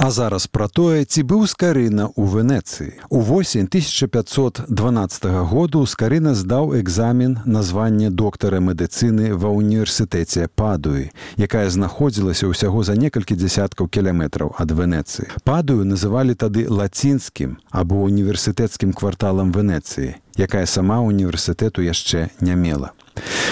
А зараз пра тое, ці быў скарына ў Венецыі. У восень 1512 году скарына здаў экзамен на званне доктара медыцыны ва універсітэце Падуі, якая знаходзілася ўсяго за некалькі дзясяткаў кіляметраў ад Венецыі. Падую называлі тады лацінскім або універсітэцкім кварталам Венецыі, якая сама універсітэту яшчэ не мела.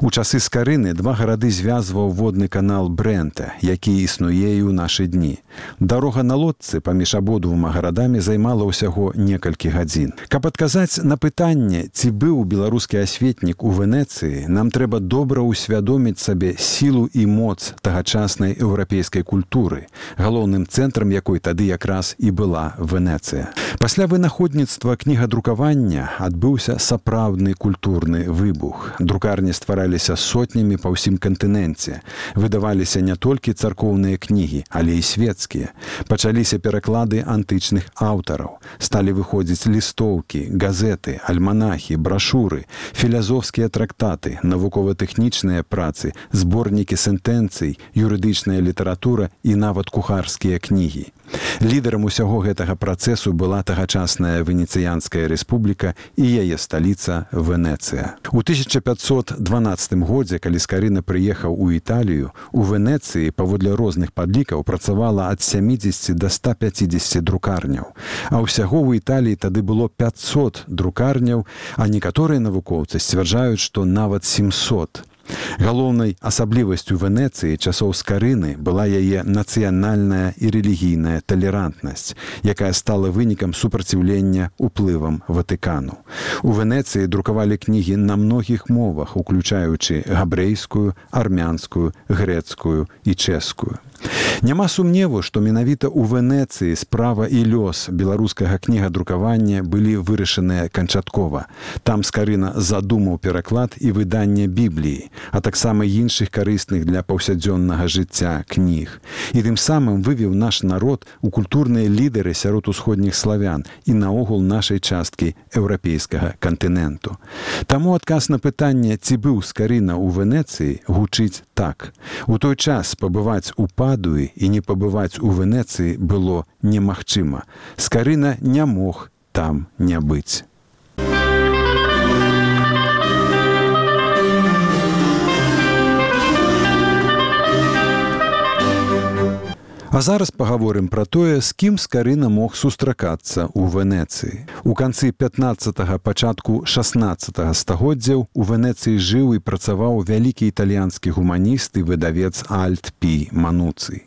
У часы скарыны два гарады звязваў водны канал брэнта, які існуе і ў нашы дні. Дарога на лодцы паміж абодвума гарадамі займала ўсяго некалькі гадзін. Каб адказаць на пытанне, ці быў беларускі асветнік у Венецыі, нам трэба добра ўсвядоміць сабе сілу і моц тагачаснай еўрапейскай культуры, галоўным цэнтрам якой тады якраз і была Венецыя. Пасля вынаходніцтва кнігадрукавання адбыўся сапраўдны культурны выбух. Друкарня выданні ствараліся сотнямі па ўсім кантыненце. Выдаваліся не толькі царкоўныя кнігі, але і светецкія. Пачаліся пераклады антычных аўтараў. Сталі выходзіць лістоўкі, газеты, альманахі, брашуры, філязофскія трактаты, навукова-тэхнічныя працы, зборнікі сентэнцый, юрыдычная літаратура і нават кухарскія кнігі. Лідарам усяго гэтага працэсу была тагачасная венецыянская рэспубліка і яе сталіца Венецыя. У 1512 годзе, калі скарына прыехаў у Італію, у Венецыі паводле розных падлікаў працавала ад 70 до 150 друкарняў. А ўсяго ў Італіі тады было 500 друкарняў, а некаторыя навукоўцы сцвярджаюць, што нават 700. Галоўнай асаблівасцю Венецыі часоў скарыны была яе нацыянальная і рэлігійная талерантнасць, якая стала вынікам супраціўлення уплывам Ватыкану. У Венецыі друкавалі кнігі на многіх мовах, уключаючы габрэйскую, армянскую, грэцкую і чэшскую. Няма сумневу, што менавіта ў Венецыі справа і лёс беларускага кнігадрукавання былі вырашаныя канчаткова. Там скарына задумаў пераклад і выданне бібліі, а таксама іншых карысных для паўсядзённага жыцця кніг. І тым самым вывеў наш народ у культурныя лідары сярод усходніх славян і наогул нашай часткі еўрапейскага кантыненту. Таму адказ на пытанне, ці быў скарына ў Венецыі гучыць так. У той час пабываць у падуі і не пабываць у Венецыі было немагчыма. Скарына не мог там не быць. А зараз паговорым пра тое, з кім скарына мог сустракацца ў Венецыі. У канцы 15 пачатку 16 стагоддзяў у Венецыі жыў і працаваў вялікі італьянскі гуманіст і выдавец Альт Пі Мануцый.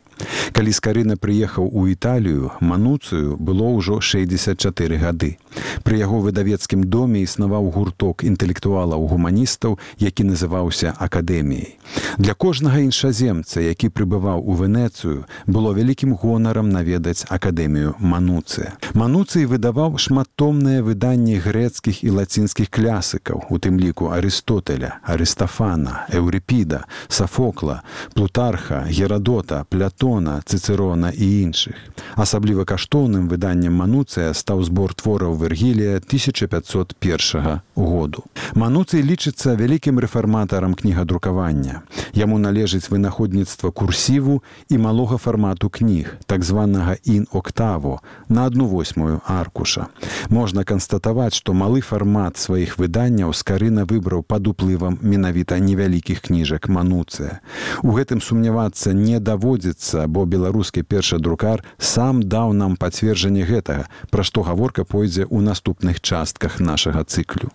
Калі скарына прыехаў у Італію, мануцыю было ўжо 64 гады. Пры яго выдавецкім доме існаваў гурток інтэлектуалаў гуманістаў, які называўся акадэміяй. Для кожнага іншаземца, які прыбываў у Венецыю, было вялікім гонарам наведаць акадэмію Мануцыя. Мануцый выдаваў шматтомныя выданні грэцкіх і лацінскіх клясыкаў, у тым ліку Арыстотеля, Арыстафана, Еўрыпіда, Сафокла, Плутарха, Герадота, Плятон, Цицерона, Цицерона і іншых. Асабліва каштоўным выданнем Мануцыя стаў збор твораў Вергілія 1501 году. Мануцый лічыцца вялікім рэфарматарам кнігадрукавання. Яму належыць вынаходніцтва курсіву і малога фармату кніг, так званага ін-октаво на одну восьмую аркуша. Можна канстатаваць, што малы фармат сваіх выданняў скарына выбраў пад уплывам менавіта невялікіх кніжак Мануцыя. У гэтым сумнявацца не даводзіцца бо беларускі першы друкар сам даў нам пацверджанне гэтага, пра што гаворка пойдзе ў наступных частках нашага цыклю.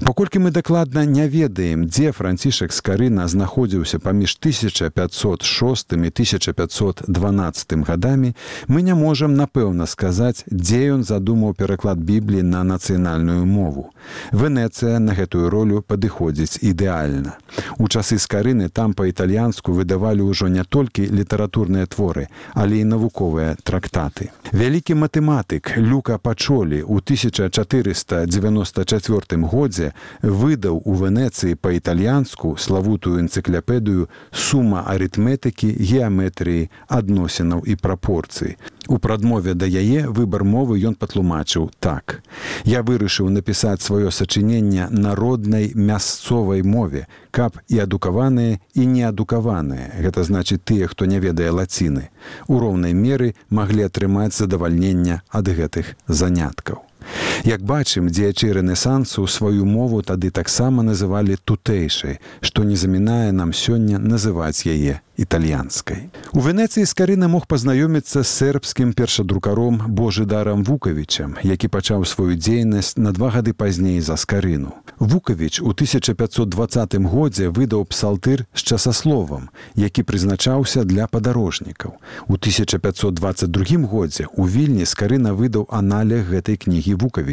Паколькі мы дакладна не ведаем, дзе францішак скарына знаходзіўся паміж 1506 і 1512 гадамі, мы не можам напэўна сказаць, дзе ён задумаў пераклад бібліі на нацыянальную мову. Венецыя на гэтую ролю падыходзіць ідэальна. У часы скарыны там па-італьянску выдавалі ўжо не толькі літаратурныя творы, але і навуковыя трактаты. Вялікі матэматык Люка Пачолі ў 1494 годзе выдаў у Венецыі па-італьянску славутую энцыкляпедыю сума арытметыкі, геаметрыі, адносінаў і прапорцый. У прадмове да яе выбар мовы ён патлумачыў так. Я вырашыў напісаць сваё сачыненне народнай мясцовай мове, каб і адукаваныя і неадукаваныя. Гэта значыць тыя, хто не ведае лаціны. У роўнай меры маглі атрымаць задавальнення ад гэтых заняткаў. Як бачым, дзеячы рэнесансу сваю мову тады таксама называлі тутэйшай, што не замінае нам сёння называць яе італьянскай. У Венецыі скарына мог пазнаёміцца з сербскім першадрукаром Божыдарам Вукавічам, які пачаў сваю дзейнасць на два гады пазней за скарыну. Вукавіч у 1520 годзе выдаў псалтыр з часасловам, які прызначаўся для падарожнікаў. У 1522 годзе у вільні скарына выдаў аналег гэтай кнігі Вукавіча,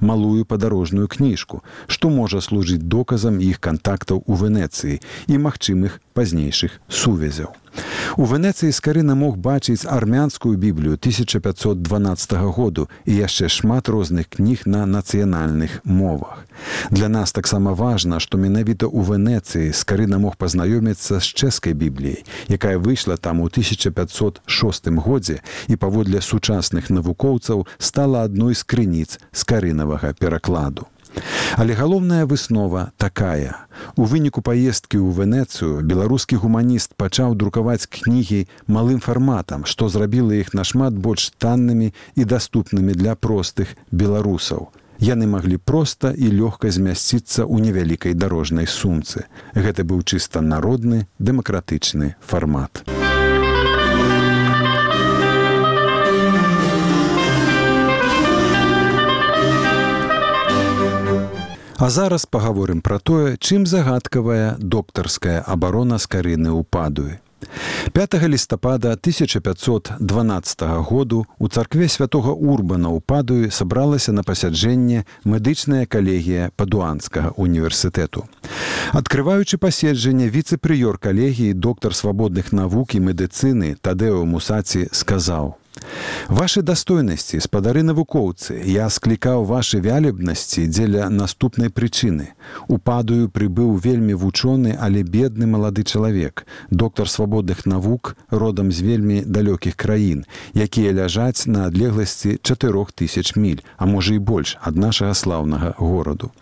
малую падарожную кніжку, што можа служыць доказам іх кантактаў у Венецыі і магчымых пазнейшых сувязяў. У Венецыі скарына мог бачыць армянскую біблію 1512 году і яшчэ шмат розных кніг на нацыянальных мовах. Для нас таксама важна, што менавіта ў Венецыі скарына мог пазнаёміцца з чэшскай бібліяй, якая выйшла там у 1506 годзе і паводле сучасных навукоўцаў стала адной з крыніц скарынавага перакладу. Але галоўная выснова такая. У выніку паездкі ў Венецыю беларускі гуманіст пачаў друкаваць кнігі малым фарматам, што зрабіла іх нашмат больш таннымі і даступнымі для простых беларусаў. Яны маглі проста і лёгка змясціцца ў невялікай дарожнай сумцы. Гэта быў чыста народны дэмакратычны фармат. А зараз паговорым пра тое, чым загадкавая доктарская абарона скарыны ўпадуе. 5 лістапада 1512 году у царкве святого урбана ў падуі сабралася на пасяджэнне медычная калегія падуанскага універсітэту. Адкрываючы паседжанне віцэ-прыёр калегіі доктар свабодных навук і медыцыны Тадэо Мусаці сказаў: Вашы дастойнасці, спадары навукоўцы, я склікаў вашы вялебнасці дзеля наступнай прычыны. Упадаю прыбыў вельмі вучоны, але бедны малады чалавек, доктар свабодных навук родам з вельмі далёкіх краін, якія ляжаць на адлегласці 4000 міль, а можа і больш ад нашага слаўнага гораду.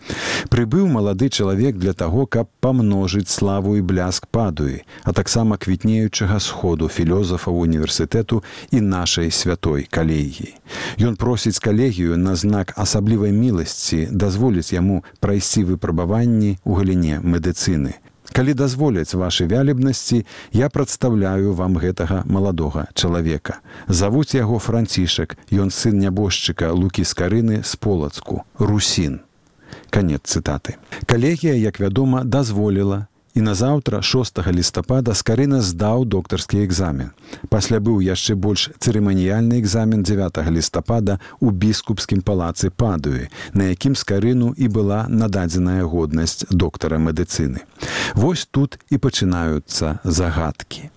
Прыбыў малады чалавек для таго, каб памножыць славу і бляск падуі, а таксама квітнеючага сходу філёзафаў універсітэту і нашай нашай святой калегіі. Ён просіць калегію на знак асаблівай міласці дазволіць яму прайсці выпрабаванні ў галіне медыцыны. Калі дазволяць вашы вялібнасці, я прадстаўляю вам гэтага маладога чалавека. Завуць яго францішак, ён сын нябожчыка лукі з карыны з полацку, русін. Канец цытаты. Калегія, як вядома, дазволіла і назаўтра 6 лістапада скарына здаў доктарскі экзамен. Пасля быў яшчэ больш цырыманіяльны экзамен 9 лістапада ў біскупскім палацы падуі, на якім скарыну і была нададзеная годнасць доктара медыцыны. Вось тут і пачынаюцца загадкі.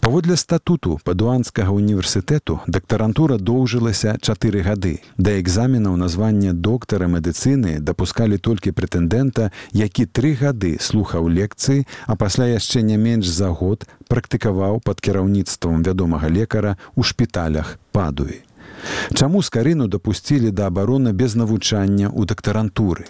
Паводле статуту падуанскага універсітэту дактарантура доўжылася чатыры гады. Да экзаменаў названня доктара медыцыны дапускалі толькі прэтэндэнта, які тры гады слухаў лекцыі, а пасля яшчэ не менш за год практыкаваў пад кіраўніцтвам вядомага лекара ў шпіталях падуі. Чаму скарыну дапусцілі да абарона без навучання ў дактарантуры?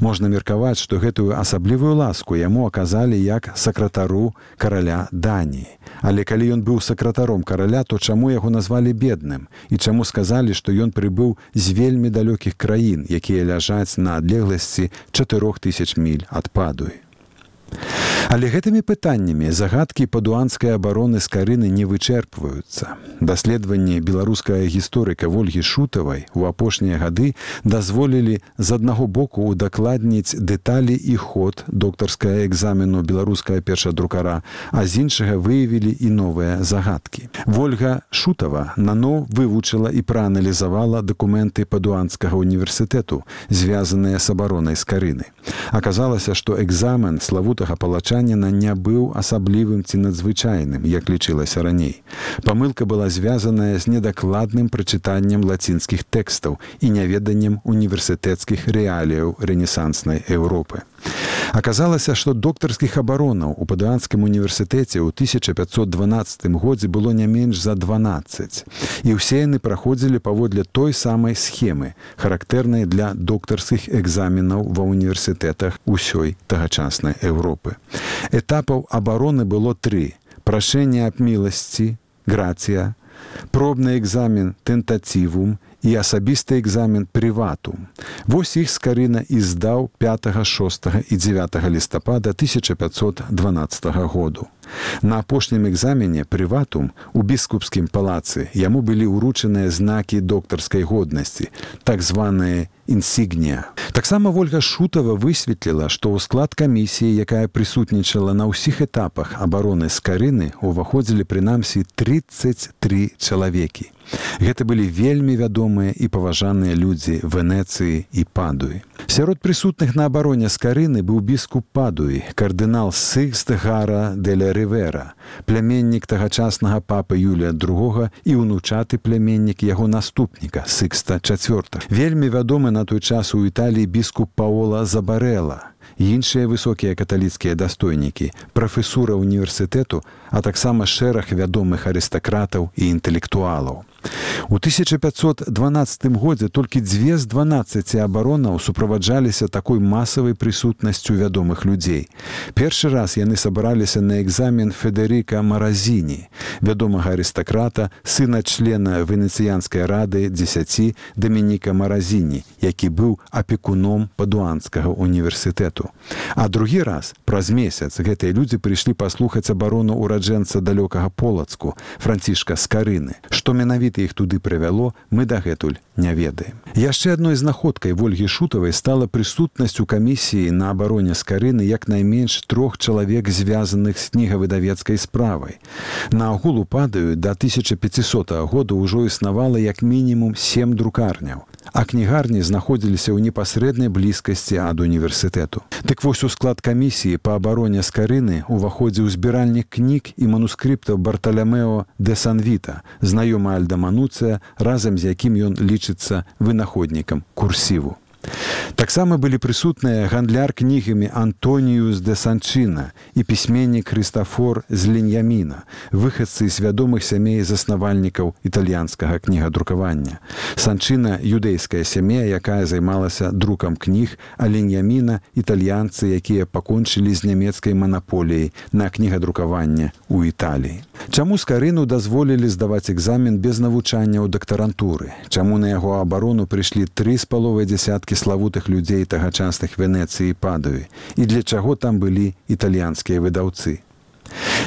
Можна меркаваць, што гэтую асаблівую ласку яму аказалі як сакратару караля Даніі. Але калі ён быў сакратаром караля, то чаму яго назвалі бедным і чаму сказалі, што ён прыбыў з вельмі далёкіх краін, якія ляжаць на адлегласці 4000 міль ад падуі. Але гэтымі пытаннямі загадкі падуанскай абароны скарыны не вычэрпваюцца. Даследаванні беларуская гісторыка ольгі шутавай у апошнія гады дазволілі з аднаго боку удакладніць дэталі і ход доктарская экзамену беларуская першадрукара, а з іншага выявілі і новыя загадкі. Вольга шутава наноў вывучыла і прааналізавала дакументы падуанскага універсітэту, звязаныя з абаронай скарыны. Аказалася, што экзамен славутага палачаніна не быў асаблівым ці надзвычайным, як лічылася раней. Памылка была звязаная з недакладным прачытаннем лацінскіх тэкстаў і няведаннем універсітэцкіх рэаліяў рэнесанснай Еўропы. Аказалася, што доктарскіх абаронаў у падуанскім універсітэце ў 1512 годзе было не менш за 12. І ўсе яны праходзілі паводле той самай схемы, характэрнай для доктарскіх экзаменаў ва ўніверсітэтах усёй тагачаснай Еўропы. Этапаў абароны было тры: прашэнне аб міласці, грацыя, пробны экзамен тэнтацівум і асабісты экзамен прыватум. Вось іх скарына і здаў 5, 6 і 9 лістапада 1512 году. На апошнім экзамене прыватум у біскупскім палацы яму былі ўручаныя знакі доктарскай годнасці, так званыя інсігнія. Таксама ольга шутава высветліла, што ў склад камісіі, якая прысутнічала на ўсіх этапах абароны скарыны, уваходзілі прынамсі 33 чалавекі. Гэта былі вельмі вядомыя і паважаныя людзі Венецыі і падуі. Сярод прысутных на абароне скарыны быў біскуп падуі, кардынал Сыкстгара деля Рывера, пляменнік тагачаснага папы Юлія II і ўнучаты пляменнік яго наступніка Сыкста IV. Вельмі вядомы на той час у Італіі біскуп Паола Забарэла іншыя высокія каталіцкія дастойнікі, прафесура універсітэту, а таксама шэраг вядомых арыстакратаў і інтэлектуалаў. У 1512 годзе толькі дзве з 12 абаронаў суправаджаліся такой масавай прысутнасцю вядомых людзей. Першы раз яны сабраліся на экзамен Федерыка Маразіні, вядомага арыстакрата, сына члена венецыянскай рады 10 Дамініка Маразіні, які быў апекуном падуанскага універсітэту. А другі раз праз месяц гэтыя людзі прыйшлі паслухаць абарону ўраджэнца далёкага полацку францішка скарыны, што менавіта менавіта іх туды прывяло мы дагэтуль не ведаем. Яшчэ адной знаходкай ольгі шутавай стала прысутнасць у камісіі на абароне скарыны як найменш трох чалавек звязаных з кнігавыдавецкай справай. На агулу падаю до 1500 года ўжо існавала як мінімум сем друкарняў а кнігарні знаходзіліся ў непасрэднай блізкасці ад універсітэту. Дык вось у склад камісіі па абароне скарыны уваходзіў збіральнік кніг і манускрыптаў барталямео де санвіта, знаёмы альдамануцыя, разам з якім ён лічыцца вынаходнікам курсіву. Таксама былі прысутныя гандляр кнігамі Антоніюс де Санчына і пісьменнік Хрыстафор з Леньяміна, выхадцы з вядомых сямей заснавальнікаў італьянскага кнігадрукавання. Санчына юдэйская сям'я, якая займалася друкам кніг, а Леньяміна італьянцы, якія пакончылі з нямецкай манаполіяй на кнігадрукаванне ў Італіі. Чаму скарыну дазволілі здаваць экзамен без навучання ў дактарантуры, Чаму на яго абарону прыйшлі тры з паловай дзясяткі дзесяткі славутых людзей тагачасных венецыі падаю. І для чаго там былі італьянскія выдаўцы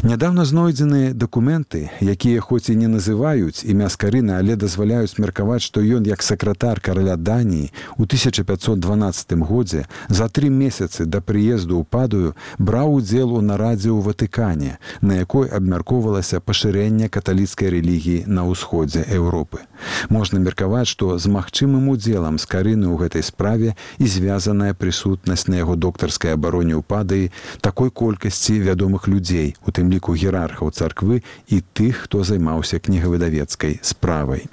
Нядаўна знойдзеныя дакументы, якія хоць і не называюць імя скарына, але дазваляюць меркаваць, што ён як сакратар караля Даніі у 1512 годзе за тры месяцы да прыезду ў падаю браў удзел у нарадзе ў Ватыкане, на якой абмяркоўвалася пашырэнне каталіцкай рэлігіі на ўсходзе Еўропы. Можна меркаваць, што з магчымым удзелам скарыны ў гэтай справе і звязаная прысутнасць на яго доктарскай абароне ў падаі такой колькасці вядомых людзей у тым ліку герархаў царквы і тых, хто займаўся кнігавыдавецкай справай.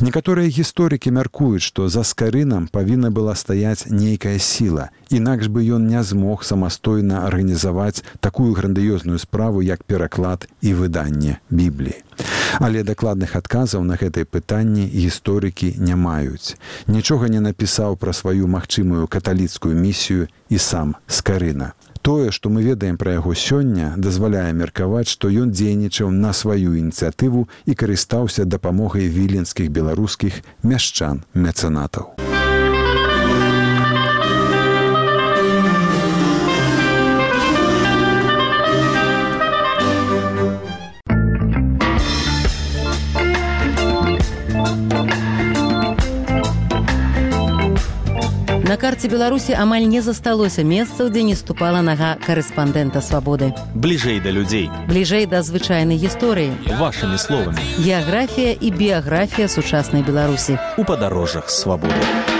Некаторыя гісторыкі мяркуюць, што за скарынам павінна была стаяць нейкая сіла. Інакш бы ён не змог самастойна арганізаваць такую грандыёзную справу, як пераклад і выданне бібліі. Але дакладных адказаў на гэтае пытанне гісторыкі не маюць. Нічога не напісаў пра сваю магчымую каталіцкую місію і сам скарына тое што мы ведаем пра яго сёння дазваляе меркаваць што ён дзейнічаў на сваю ініцыятыву і карыстаўся дапамогай віленскіх беларускіх мяшчан мецэнатаў карце беларусі амаль не засталося месцаў дзе не ступала нага корэспандэнта свабоды. Бліжэй да людзей, бліжэй да звычайнай гісторыі. Вашымі словамі, геаграфія і біяграфія сучаснай беларусі. У падарожжах свабоды.